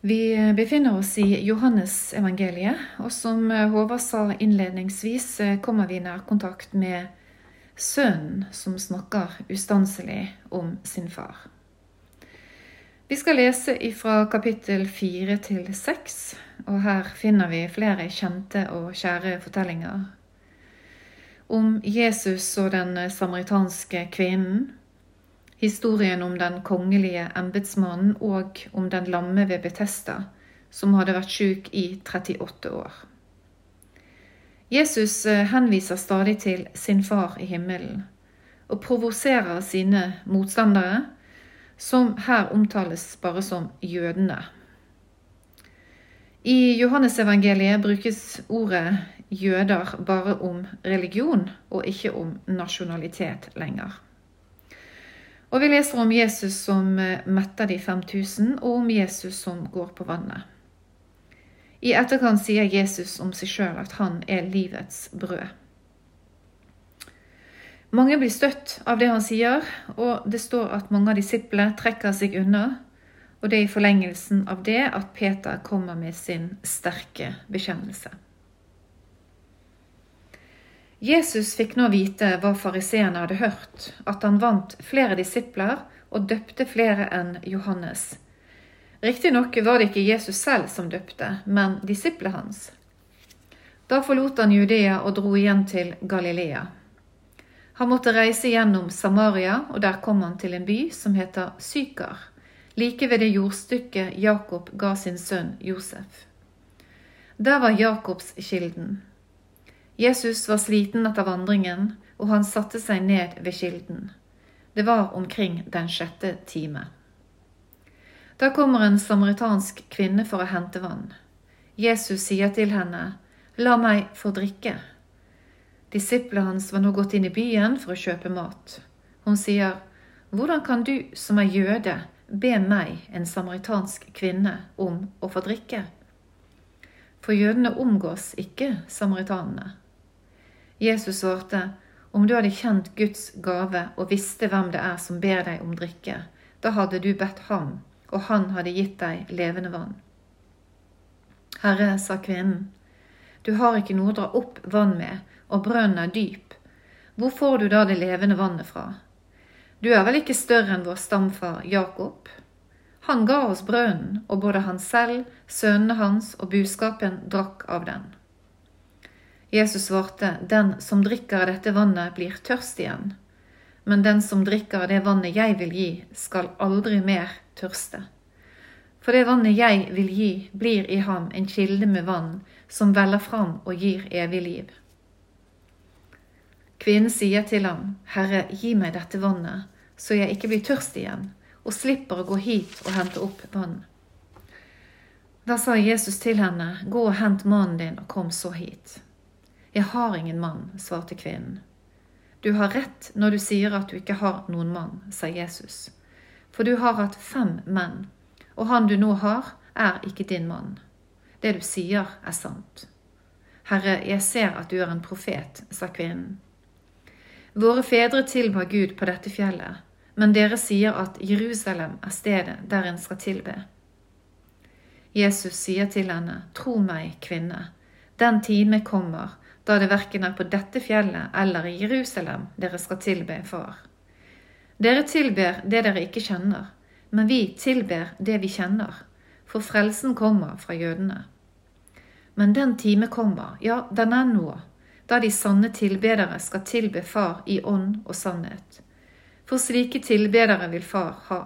Vi befinner oss i Johannes evangeliet, og som Håvard sa innledningsvis, kommer vi i nærkontakt med sønnen som snakker ustanselig om sin far. Vi skal lese fra kapittel fire til seks, og her finner vi flere kjente og kjære fortellinger. Om Jesus og den samaritanske kvinnen, historien om den kongelige embetsmannen og om den lamme ved Betesta, som hadde vært syk i 38 år. Jesus eh, henviser stadig til sin far i himmelen og provoserer sine motstandere, som her omtales bare som jødene. I Johannesevangeliet brukes ordet jøder bare om religion og ikke om nasjonalitet lenger. Og vi leser om Jesus som eh, metter de 5000, og om Jesus som går på vannet. I etterkant sier Jesus om seg sjøl at han er livets brød. Mange blir støtt av det han sier, og det står at mange av disiplene trekker seg unna. Og det er i forlengelsen av det at Peter kommer med sin sterke bekjennelse. Jesus fikk nå vite hva fariseerne hadde hørt, at han vant flere disipler og døpte flere enn Johannes. Riktignok var det ikke Jesus selv som døpte, men disiplet hans. Da forlot han Judea og dro igjen til Galilea. Han måtte reise gjennom Samaria, og der kom han til en by som heter Sykar, like ved det jordstykket Jakob ga sin sønn Josef. Der var Jakobskilden. Jesus var sliten etter vandringen, og han satte seg ned ved kilden. Det var omkring den sjette time. Da kommer en samaritansk kvinne for å hente vann. Jesus sier til henne, La meg få drikke. Disiplene hans var nå gått inn i byen for å kjøpe mat. Hun sier, Hvordan kan du som er jøde, be meg, en samaritansk kvinne, om å få drikke? For jødene omgås ikke samaritanene. Jesus svarte, om du hadde kjent Guds gave og visste hvem det er som ber deg om drikke, da hadde du bedt ham, og han hadde gitt deg levende vann. Herre, sa kvinnen, du har ikke noe å dra opp vann med, og brønnen er dyp. Hvor får du da det levende vannet fra? Du er vel ikke større enn vår stamfar Jakob? Han ga oss brønnen, og både han selv, sønnene hans og buskapen drakk av den. Jesus svarte, Den som drikker av dette vannet, blir tørst igjen. Men den som drikker av det vannet jeg vil gi, skal aldri mer tørste. For det vannet jeg vil gi, blir i ham en kilde med vann som veller fram og gir evig liv. Kvinnen sier til ham, Herre, gi meg dette vannet, så jeg ikke blir tørst igjen, og slipper å gå hit og hente opp vann. Da sa Jesus til henne, Gå og hent mannen din, og kom så hit. Jeg har ingen mann, svarte kvinnen. Du har rett når du sier at du ikke har noen mann, sa Jesus. For du har hatt fem menn, og han du nå har, er ikke din mann. Det du sier, er sant. Herre, jeg ser at du er en profet, sa kvinnen. Våre fedre tilba Gud på dette fjellet, men dere sier at Jerusalem er stedet der en skal tilbe. Jesus sier til henne, Tro meg, kvinne, den time kommer da det verken er på dette fjellet eller i Jerusalem dere skal tilbe Far. Dere tilber det dere ikke kjenner, men vi tilber det vi kjenner, for frelsen kommer fra jødene. Men den time kommer, ja, den er nå, da de sanne tilbedere skal tilbe Far i ånd og sannhet. For slike tilbedere vil Far ha.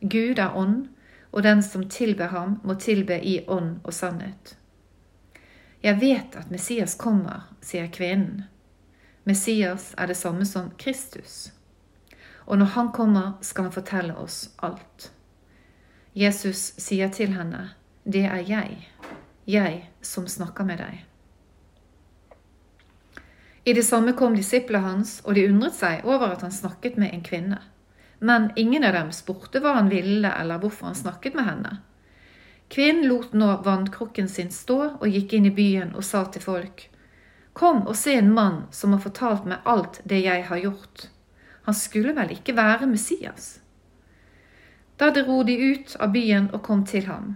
Gud er ånd, og den som tilber ham, må tilbe i ånd og sannhet. Jeg vet at Messias kommer, sier kvinnen. Messias er det samme som Kristus. Og når han kommer, skal han fortelle oss alt. Jesus sier til henne, det er jeg, jeg som snakker med deg. I det samme kom disiplene hans, og de undret seg over at han snakket med en kvinne. Men ingen av dem spurte hva han ville eller hvorfor han snakket med henne. Kvinnen lot nå vannkrukken sin stå og gikk inn i byen og sa til folk, Kom og se en mann som har fortalt meg alt det jeg har gjort. Han skulle vel ikke være Messias? Da dro de ut av byen og kom til ham.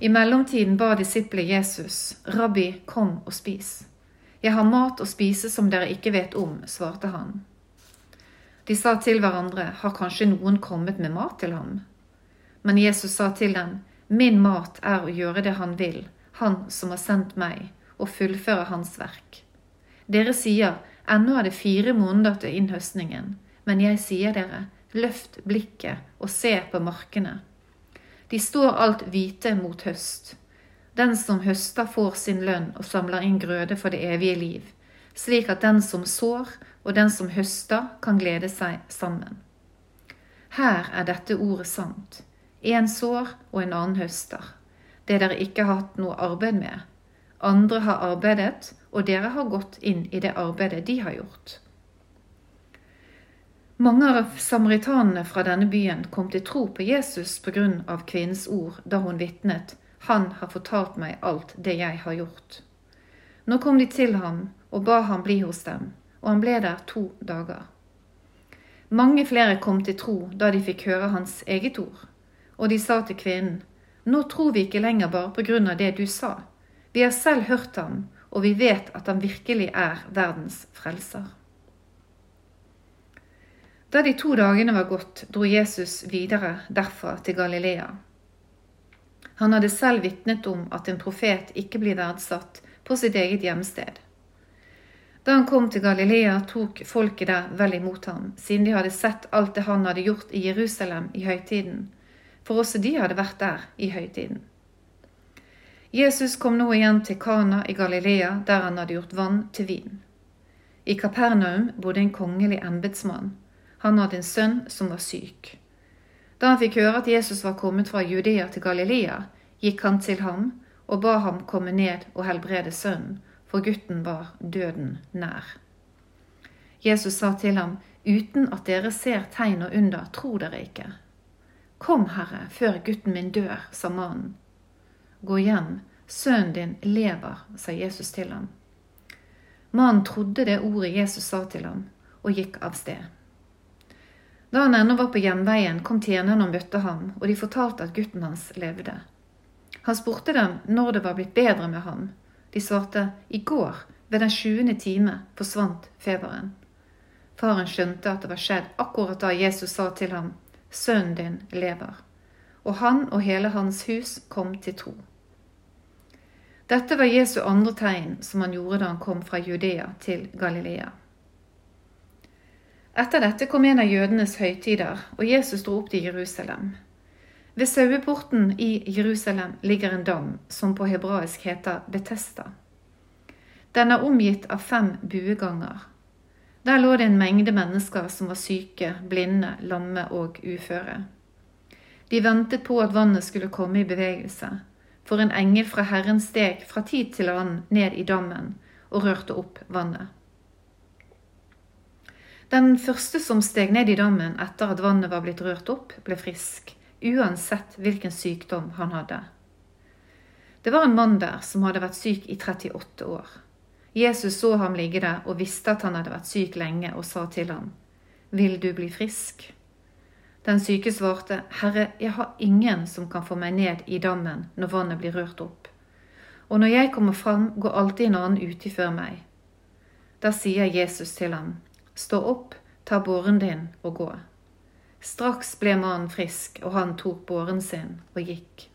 I mellomtiden ba disiplene Jesus, Rabbi, kom og spis. Jeg har mat å spise som dere ikke vet om, svarte han. De sa til hverandre, har kanskje noen kommet med mat til ham? Men Jesus sa til dem, min mat er å gjøre det han vil, han som har sendt meg, og fullføre hans verk. Dere sier, ennå er det fire måneder til innhøstningen, men jeg sier dere, løft blikket og se på markene. De står alt hvite mot høst. Den som høster, får sin lønn og samler inn grøde for det evige liv, slik at den som sår og den som høster, kan glede seg sammen. Her er dette ordet sant. En sår og en annen høster. Det dere ikke har hatt noe arbeid med. Andre har arbeidet, og dere har gått inn i det arbeidet de har gjort. Mange av samaritanene fra denne byen kom til tro på Jesus pga. kvinnens ord da hun vitnet han har fortalt meg alt det jeg har gjort. Nå kom de til ham og ba ham bli hos dem, og han ble der to dager. Mange flere kom til tro da de fikk høre hans eget ord, og de sa til kvinnen, nå tror vi ikke lenger bare på grunn av det du sa, vi har selv hørt ham, og vi vet at han virkelig er verdens frelser. Da de to dagene var gått, dro Jesus videre derfra til Galilea. Han hadde selv vitnet om at en profet ikke blir verdsatt på sitt eget hjemsted. Da han kom til Galilea, tok folket der vel imot ham, siden de hadde sett alt det han hadde gjort i Jerusalem i høytiden, for også de hadde vært der i høytiden. Jesus kom nå igjen til Kana i Galilea, der han hadde gjort vann til vin. I Kapernaum bodde en kongelig embetsmann. Han hadde en sønn som var syk. Da han fikk høre at Jesus var kommet fra Judea til Galilea, gikk han til ham og ba ham komme ned og helbrede sønnen, for gutten var døden nær. Jesus sa til ham, uten at dere ser tegn og under, tror dere ikke. Kom, Herre, før gutten min dør, sa mannen. Gå hjem, sønnen din lever, sa Jesus til ham. Mannen trodde det ordet Jesus sa til ham, og gikk av sted. Da han ennå var på hjemveien, kom tjenerne og møtte ham, og de fortalte at gutten hans levde. Han spurte dem når det var blitt bedre med ham. De svarte i går, ved den sjuende time, forsvant feberen. Faren skjønte at det var skjedd akkurat da Jesus sa til ham, Sønnen din lever. Og han og hele hans hus kom til tro. Dette var Jesu andre tegn som han gjorde da han kom fra Judea til Galilea. Etter dette kom en av jødenes høytider, og Jesus dro opp til Jerusalem. Ved saueporten i Jerusalem ligger en dam som på hebraisk heter Betesta. Den er omgitt av fem bueganger. Der lå det en mengde mennesker som var syke, blinde, lamme og uføre. De ventet på at vannet skulle komme i bevegelse, for en engel fra Herren steg fra tid til annen ned i dammen og rørte opp vannet. Den første som steg ned i dammen etter at vannet var blitt rørt opp, ble frisk, uansett hvilken sykdom han hadde. Det var en mann der som hadde vært syk i 38 år. Jesus så ham ligge der og visste at han hadde vært syk lenge, og sa til ham, Vil du bli frisk? Den syke svarte, Herre, jeg har ingen som kan få meg ned i dammen når vannet blir rørt opp. Og når jeg kommer fram, går alltid en annen uti før meg. Da sier Jesus til ham, Stå opp, ta båren din og gå. Straks ble mannen frisk, og han tok båren sin og gikk.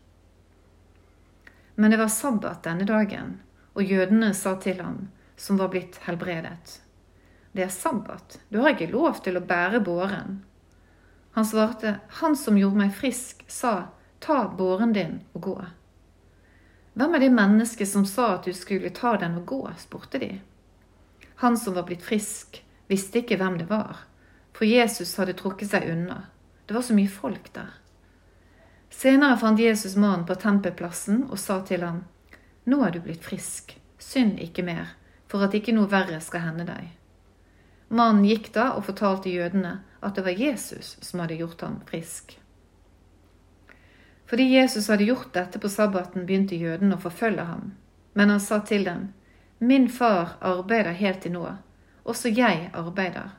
Men det var sabbat denne dagen, og jødene sa til ham, som var blitt helbredet, det er sabbat, du har ikke lov til å bære båren. Han svarte, han som gjorde meg frisk, sa, ta båren din og gå. Hvem er det mennesket som sa at du skulle ta den og gå, spurte de. Han som var blitt frisk, visste ikke hvem det var, for Jesus hadde trukket seg unna. Det var så mye folk der. Senere fant Jesus mannen på tempelplassen og sa til ham, Nå er du blitt frisk, synd ikke mer, for at ikke noe verre skal hende deg. Mannen gikk da og fortalte jødene at det var Jesus som hadde gjort ham frisk. Fordi Jesus hadde gjort dette på sabbaten, begynte jødene å forfølge ham. Men han sa til dem, Min far arbeider helt til nå, også jeg arbeider.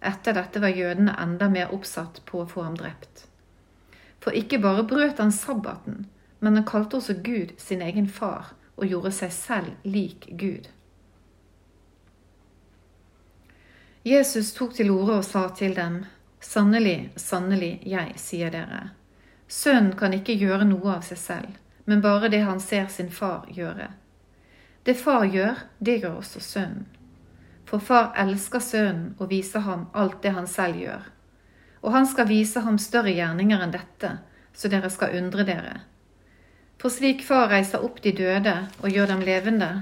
Etter dette var jødene enda mer oppsatt på å få ham drept. For ikke bare brøt han sabbaten, men han kalte også Gud sin egen far og gjorde seg selv lik Gud. Jesus tok til orde og sa til dem, Sannelig, sannelig, jeg sier dere, sønnen kan ikke gjøre noe av seg selv, men bare det han ser sin far gjøre. Det far gjør, det gjør også sønnen. For far elsker sønnen og viser ham alt det han selv gjør. Og han skal vise ham større gjerninger enn dette, så dere skal undre dere. For slik far reiser opp de døde og gjør dem levende,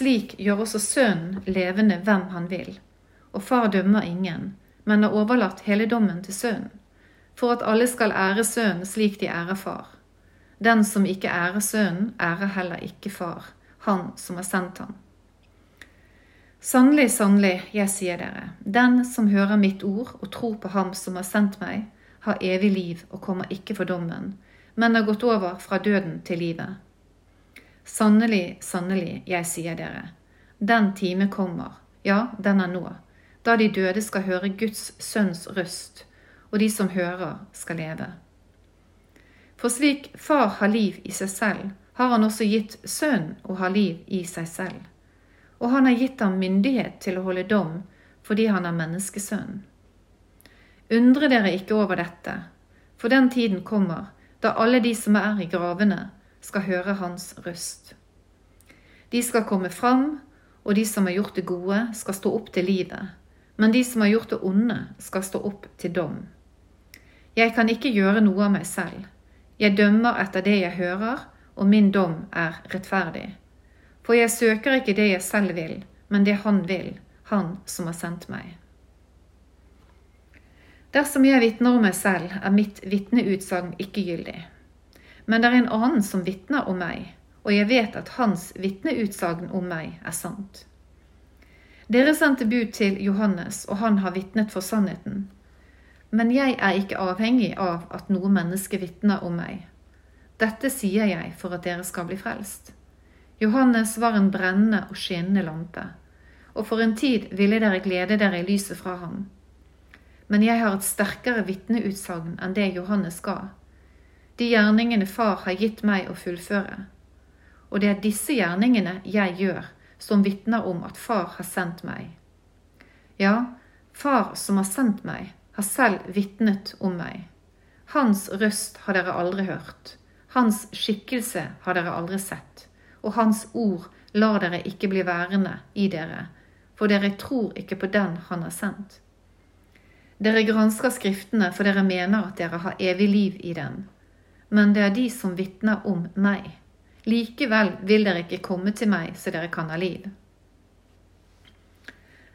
Slik gjør også Sønnen levende hvem han vil. Og far dømmer ingen, men har overlatt hele dommen til Sønnen, for at alle skal ære Sønnen slik de ærer Far. Den som ikke ærer Sønnen, ærer heller ikke Far, Han som har sendt ham. Sannelig, sannelig, jeg sier dere, den som hører mitt ord og tror på Ham som har sendt meg, har evig liv og kommer ikke for dommen, men har gått over fra døden til livet. Sannelig, sannelig, jeg sier dere, den time kommer, ja, den er nå, da de døde skal høre Guds sønns røst, og de som hører, skal leve. For slik Far har liv i seg selv, har han også gitt Sønnen å ha liv i seg selv. Og han har gitt ham myndighet til å holde dom fordi han er menneskesønn. Undre dere ikke over dette, for den tiden kommer da alle de som er i gravene, skal høre hans røst. De skal komme fram, og de som har gjort det gode, skal stå opp til livet, men de som har gjort det onde, skal stå opp til dom. Jeg kan ikke gjøre noe av meg selv. Jeg dømmer etter det jeg hører, og min dom er rettferdig. For jeg søker ikke det jeg selv vil, men det Han vil, Han som har sendt meg. Dersom jeg vitner om meg selv, er mitt vitneutsagn ikke gyldig. Men det er en annen som vitner om meg, og jeg vet at hans vitneutsagn om meg er sant. Dere sendte bud til Johannes, og han har vitnet for sannheten. Men jeg er ikke avhengig av at noe menneske vitner om meg. Dette sier jeg for at dere skal bli frelst. Johannes var en brennende og skinnende lampe, og for en tid ville dere glede dere i lyset fra ham. Men jeg har et sterkere vitneutsagn enn det Johannes ga de gjerningene Far har gitt meg å fullføre. Og det er disse gjerningene jeg gjør, som vitner om at Far har sendt meg. Ja, Far som har sendt meg, har selv vitnet om meg. Hans røst har dere aldri hørt, hans skikkelse har dere aldri sett, og hans ord lar dere ikke bli værende i dere, for dere tror ikke på den han har sendt. Dere gransker Skriftene, for dere mener at dere har evig liv i dem men det er de som vitner om meg. Likevel vil dere ikke komme til meg så dere kan ha liv.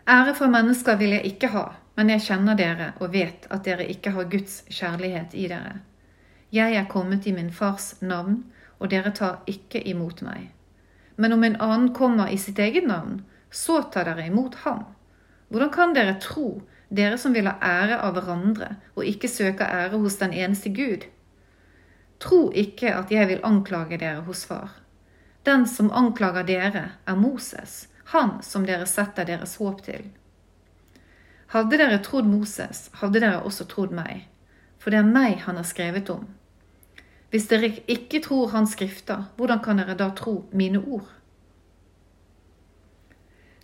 Ære for mennesker vil jeg ikke ha, men jeg kjenner dere og vet at dere ikke har Guds kjærlighet i dere. Jeg er kommet i min fars navn, og dere tar ikke imot meg. Men om en annen kommer i sitt eget navn, så tar dere imot ham. Hvordan kan dere tro, dere som vil ha ære av hverandre og ikke søker ære hos den eneste Gud? Tro ikke at jeg vil anklage dere hos far. Den som anklager dere, er Moses, han som dere setter deres håp til. Hadde dere trodd Moses, hadde dere også trodd meg, for det er meg han har skrevet om. Hvis dere ikke tror hans skrifter, hvordan kan dere da tro mine ord?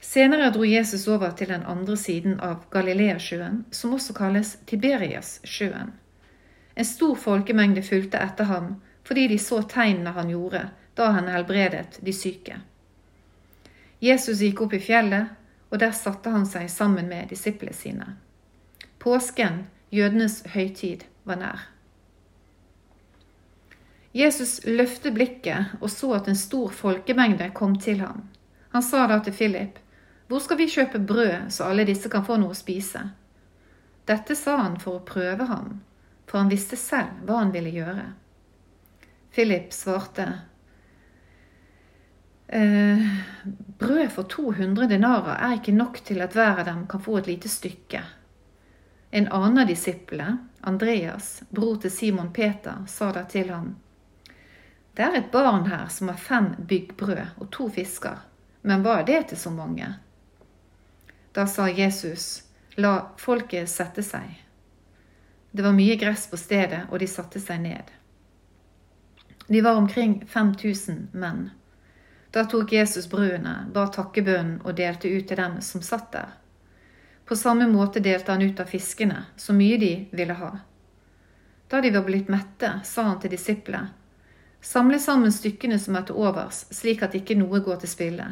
Senere dro Jesus over til den andre siden av Galileasjøen, som også kalles Tiberias-sjøen. En stor folkemengde fulgte etter ham fordi de så tegnene han gjorde da han helbredet de syke. Jesus gikk opp i fjellet, og der satte han seg sammen med disiplene sine. Påsken, jødenes høytid, var nær. Jesus løftet blikket og så at en stor folkemengde kom til ham. Han sa da til Philip, Hvor skal vi kjøpe brød så alle disse kan få noe å spise? Dette sa han for å prøve ham, for han visste selv hva han ville gjøre. Philip svarte, eh, brød for 200 denarer er ikke nok til at hver av dem kan få et lite stykke. En annen av disiplene, Andreas, bror til Simon Peter, sa da til ham, det er et barn her som har fem byggbrød og to fisker, men hva er det til så mange? Da sa Jesus, la folket sette seg. Det var mye gress på stedet, og de satte seg ned. De var omkring 5000 menn. Da tok Jesus brødene, ba takkebønnen og delte ut til dem som satt der. På samme måte delte han ut av fiskene, så mye de ville ha. Da de var blitt mette, sa han til disiplene, samle sammen stykkene som er til overs, slik at ikke noe går til spille.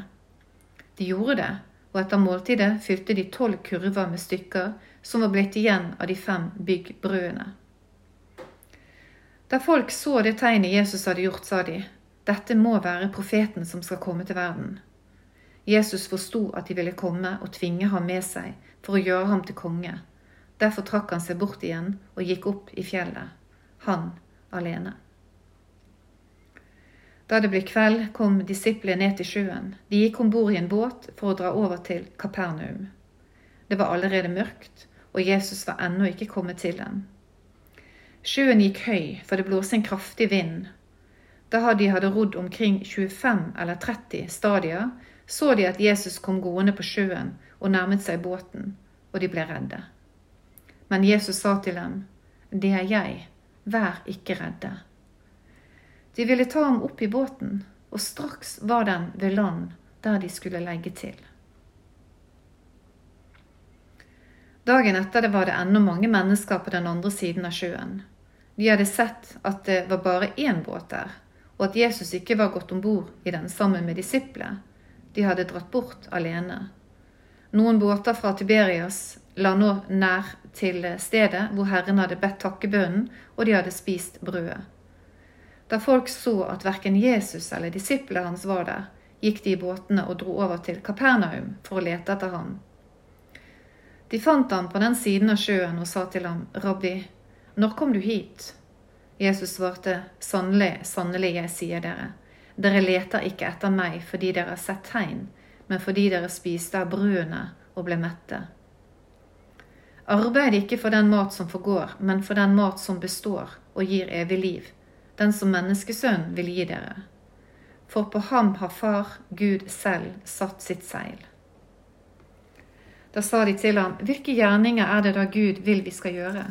De gjorde det, og etter måltidet fylte de tolv kurver med stykker som var blitt igjen av de fem byggbrødene. Da folk så det tegnet Jesus hadde gjort, sa de, dette må være profeten som skal komme til verden. Jesus forsto at de ville komme og tvinge ham med seg for å gjøre ham til konge. Derfor trakk han seg bort igjen og gikk opp i fjellet, han alene. Da det ble kveld, kom disiplene ned til sjøen. De gikk om bord i en båt for å dra over til Kapernaum. Det var allerede mørkt, og Jesus var ennå ikke kommet til dem. Sjøen gikk høy, for det blåste en kraftig vind. Da de hadde rodd omkring 25 eller 30 stadier, så de at Jesus kom gående på sjøen og nærmet seg båten, og de ble redde. Men Jesus sa til dem, Det er jeg, vær ikke redde. De ville ta ham opp i båten, og straks var den ved land der de skulle legge til. Dagen etter det var det ennå mange mennesker på den andre siden av sjøen. De hadde sett at det var bare én båt der, og at Jesus ikke var gått om bord i den sammen med disiplene. De hadde dratt bort alene. Noen båter fra Tiberias la nå nær til stedet hvor Herren hadde bedt takkebønnen, og de hadde spist brødet. Da folk så at verken Jesus eller disiplene hans var der, gikk de i båtene og dro over til Kapernaum for å lete etter ham. De fant ham på den siden av sjøen og sa til ham, Rabbi, når kom du hit? Jesus svarte, Sannelig, sannelig, jeg sier dere, dere leter ikke etter meg fordi dere har sett tegn, men fordi dere spiste av brødene og ble mette. Arbeid ikke for den mat som forgår, men for den mat som består og gir evig liv, den som menneskesønnen vil gi dere. For på ham har Far, Gud selv, satt sitt seil. Da sa de til ham, hvilke gjerninger er det da Gud vil vi skal gjøre?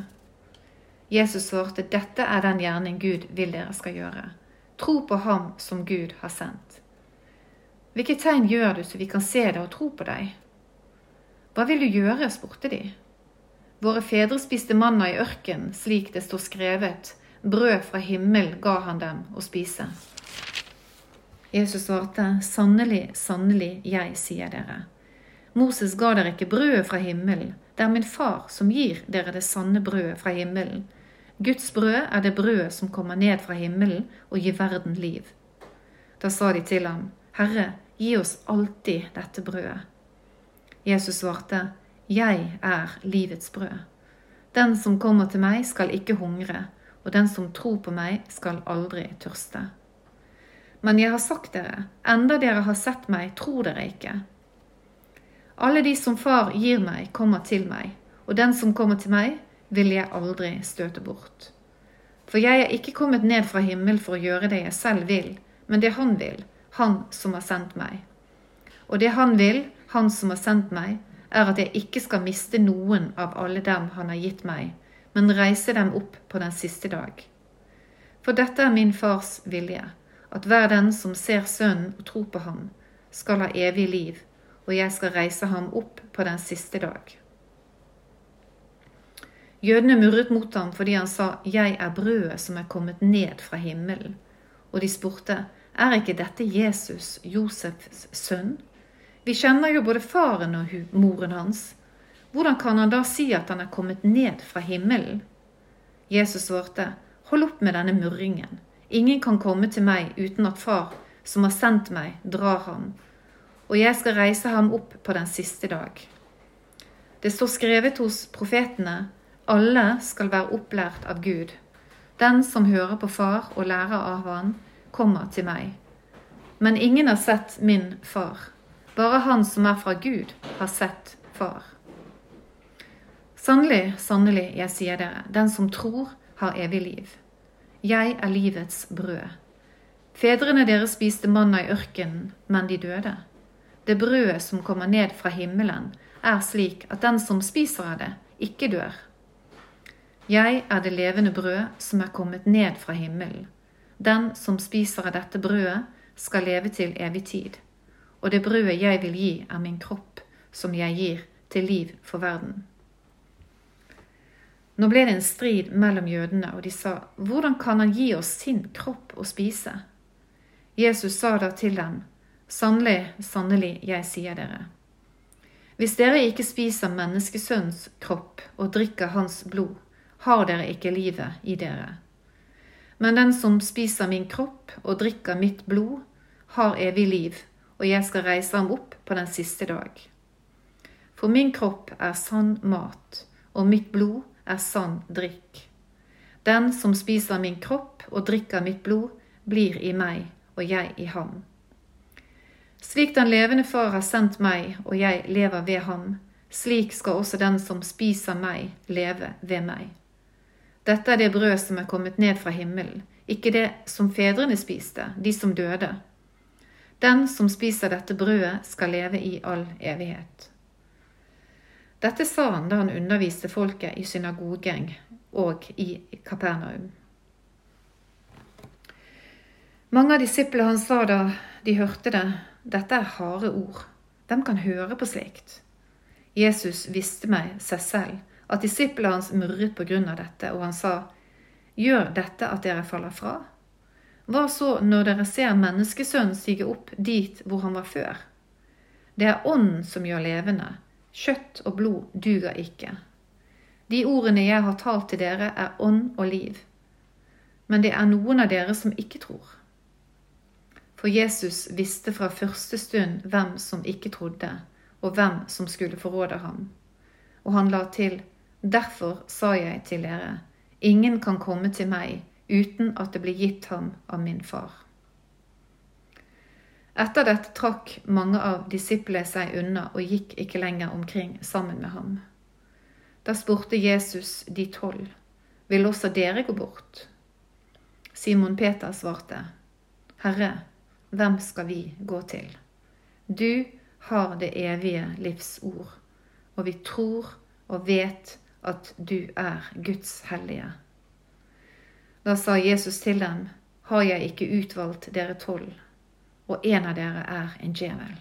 Jesus svarte, dette er den gjerning Gud vil dere skal gjøre. Tro på ham som Gud har sendt. Hvilke tegn gjør du så vi kan se deg og tro på deg? Hva vil du gjøre? spurte de. Våre fedre spiste manna i ørken, slik det står skrevet, brød fra himmel ga han dem å spise. Jesus svarte, sannelig, sannelig, jeg sier dere. Moses ga dere ikke brødet fra himmelen. Det er min far som gir dere det sanne brødet fra himmelen. Guds brød er det brødet som kommer ned fra himmelen og gir verden liv. Da sa de til ham, Herre, gi oss alltid dette brødet. Jesus svarte, Jeg er livets brød. Den som kommer til meg, skal ikke hungre, og den som tror på meg, skal aldri tørste. Men jeg har sagt dere, enda dere har sett meg, tror dere ikke. Alle de som Far gir meg, kommer til meg, og den som kommer til meg, vil jeg aldri støte bort. For jeg er ikke kommet ned fra himmel for å gjøre det jeg selv vil, men det Han vil, Han som har sendt meg. Og det Han vil, Han som har sendt meg, er at jeg ikke skal miste noen av alle dem Han har gitt meg, men reise dem opp på den siste dag. For dette er min Fars vilje, at hver den som ser Sønnen og tror på ham, skal ha evig liv, og jeg skal reise ham opp på den siste dag. Jødene murret mot ham fordi han sa, Jeg er brødet som er kommet ned fra himmelen. Og de spurte, Er ikke dette Jesus, Josefs sønn? Vi kjenner jo både faren og moren hans. Hvordan kan han da si at han er kommet ned fra himmelen? Jesus svarte, Hold opp med denne murringen. Ingen kan komme til meg uten at Far, som har sendt meg, drar ham og jeg skal reise ham opp på den siste dag. Det står skrevet hos profetene, alle skal være opplært av Gud. Den som hører på Far og lærer av Han, kommer til meg. Men ingen har sett min far. Bare han som er fra Gud, har sett far. Sannelig, sannelig, jeg sier dere, den som tror, har evig liv. Jeg er livets brød. Fedrene deres spiste manna i ørkenen, men de døde. Det brødet som kommer ned fra himmelen, er slik at den som spiser av det, ikke dør. Jeg er det levende brød som er kommet ned fra himmelen. Den som spiser av dette brødet, skal leve til evig tid. Og det brødet jeg vil gi, er min kropp, som jeg gir til liv for verden. Nå ble det en strid mellom jødene, og de sa, Hvordan kan han gi oss sin kropp å spise? Jesus sa da til dem, Sannelig, sannelig, jeg sier dere. Hvis dere ikke spiser menneskesønns kropp og drikker hans blod, har dere ikke livet i dere. Men den som spiser min kropp og drikker mitt blod, har evig liv, og jeg skal reise ham opp på den siste dag. For min kropp er sann mat, og mitt blod er sann drikk. Den som spiser min kropp og drikker mitt blod, blir i meg, og jeg i ham. Slik den levende Far har sendt meg, og jeg lever ved ham, slik skal også den som spiser meg, leve ved meg. Dette er det brød som er kommet ned fra himmelen, ikke det som fedrene spiste, de som døde. Den som spiser dette brødet, skal leve i all evighet. Dette sa han da han underviste folket i synagogen og i Kapernaum. Mange av disiplene han sa da de hørte det, dette er harde ord. Hvem kan høre på slikt? Jesus visste meg seg selv at disiplene hans murret på grunn av dette, og han sa, Gjør dette at dere faller fra? Hva så når dere ser menneskesønnen stige opp dit hvor han var før? Det er ånden som gjør levende, kjøtt og blod duger ikke. De ordene jeg har talt til dere, er ånd og liv. Men det er noen av dere som ikke tror. For Jesus visste fra første stund hvem som ikke trodde, og hvem som skulle forråde ham. Og han la til, Derfor sa jeg til dere, ingen kan komme til meg uten at det blir gitt ham av min far. Etter dette trakk mange av disiplene seg unna og gikk ikke lenger omkring sammen med ham. Da spurte Jesus de tolv, vil også dere gå bort? Simon Peter svarte, Herre, hvem skal vi gå til? Du har det evige livs ord, og vi tror og vet at du er Guds hellige. Da sa Jesus til dem, har jeg ikke utvalgt dere tolv, og en av dere er en djevel.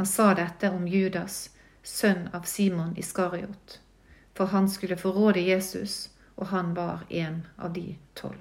Han sa dette om Judas, sønn av Simon Iskariot, for han skulle forråde Jesus, og han var en av de tolv.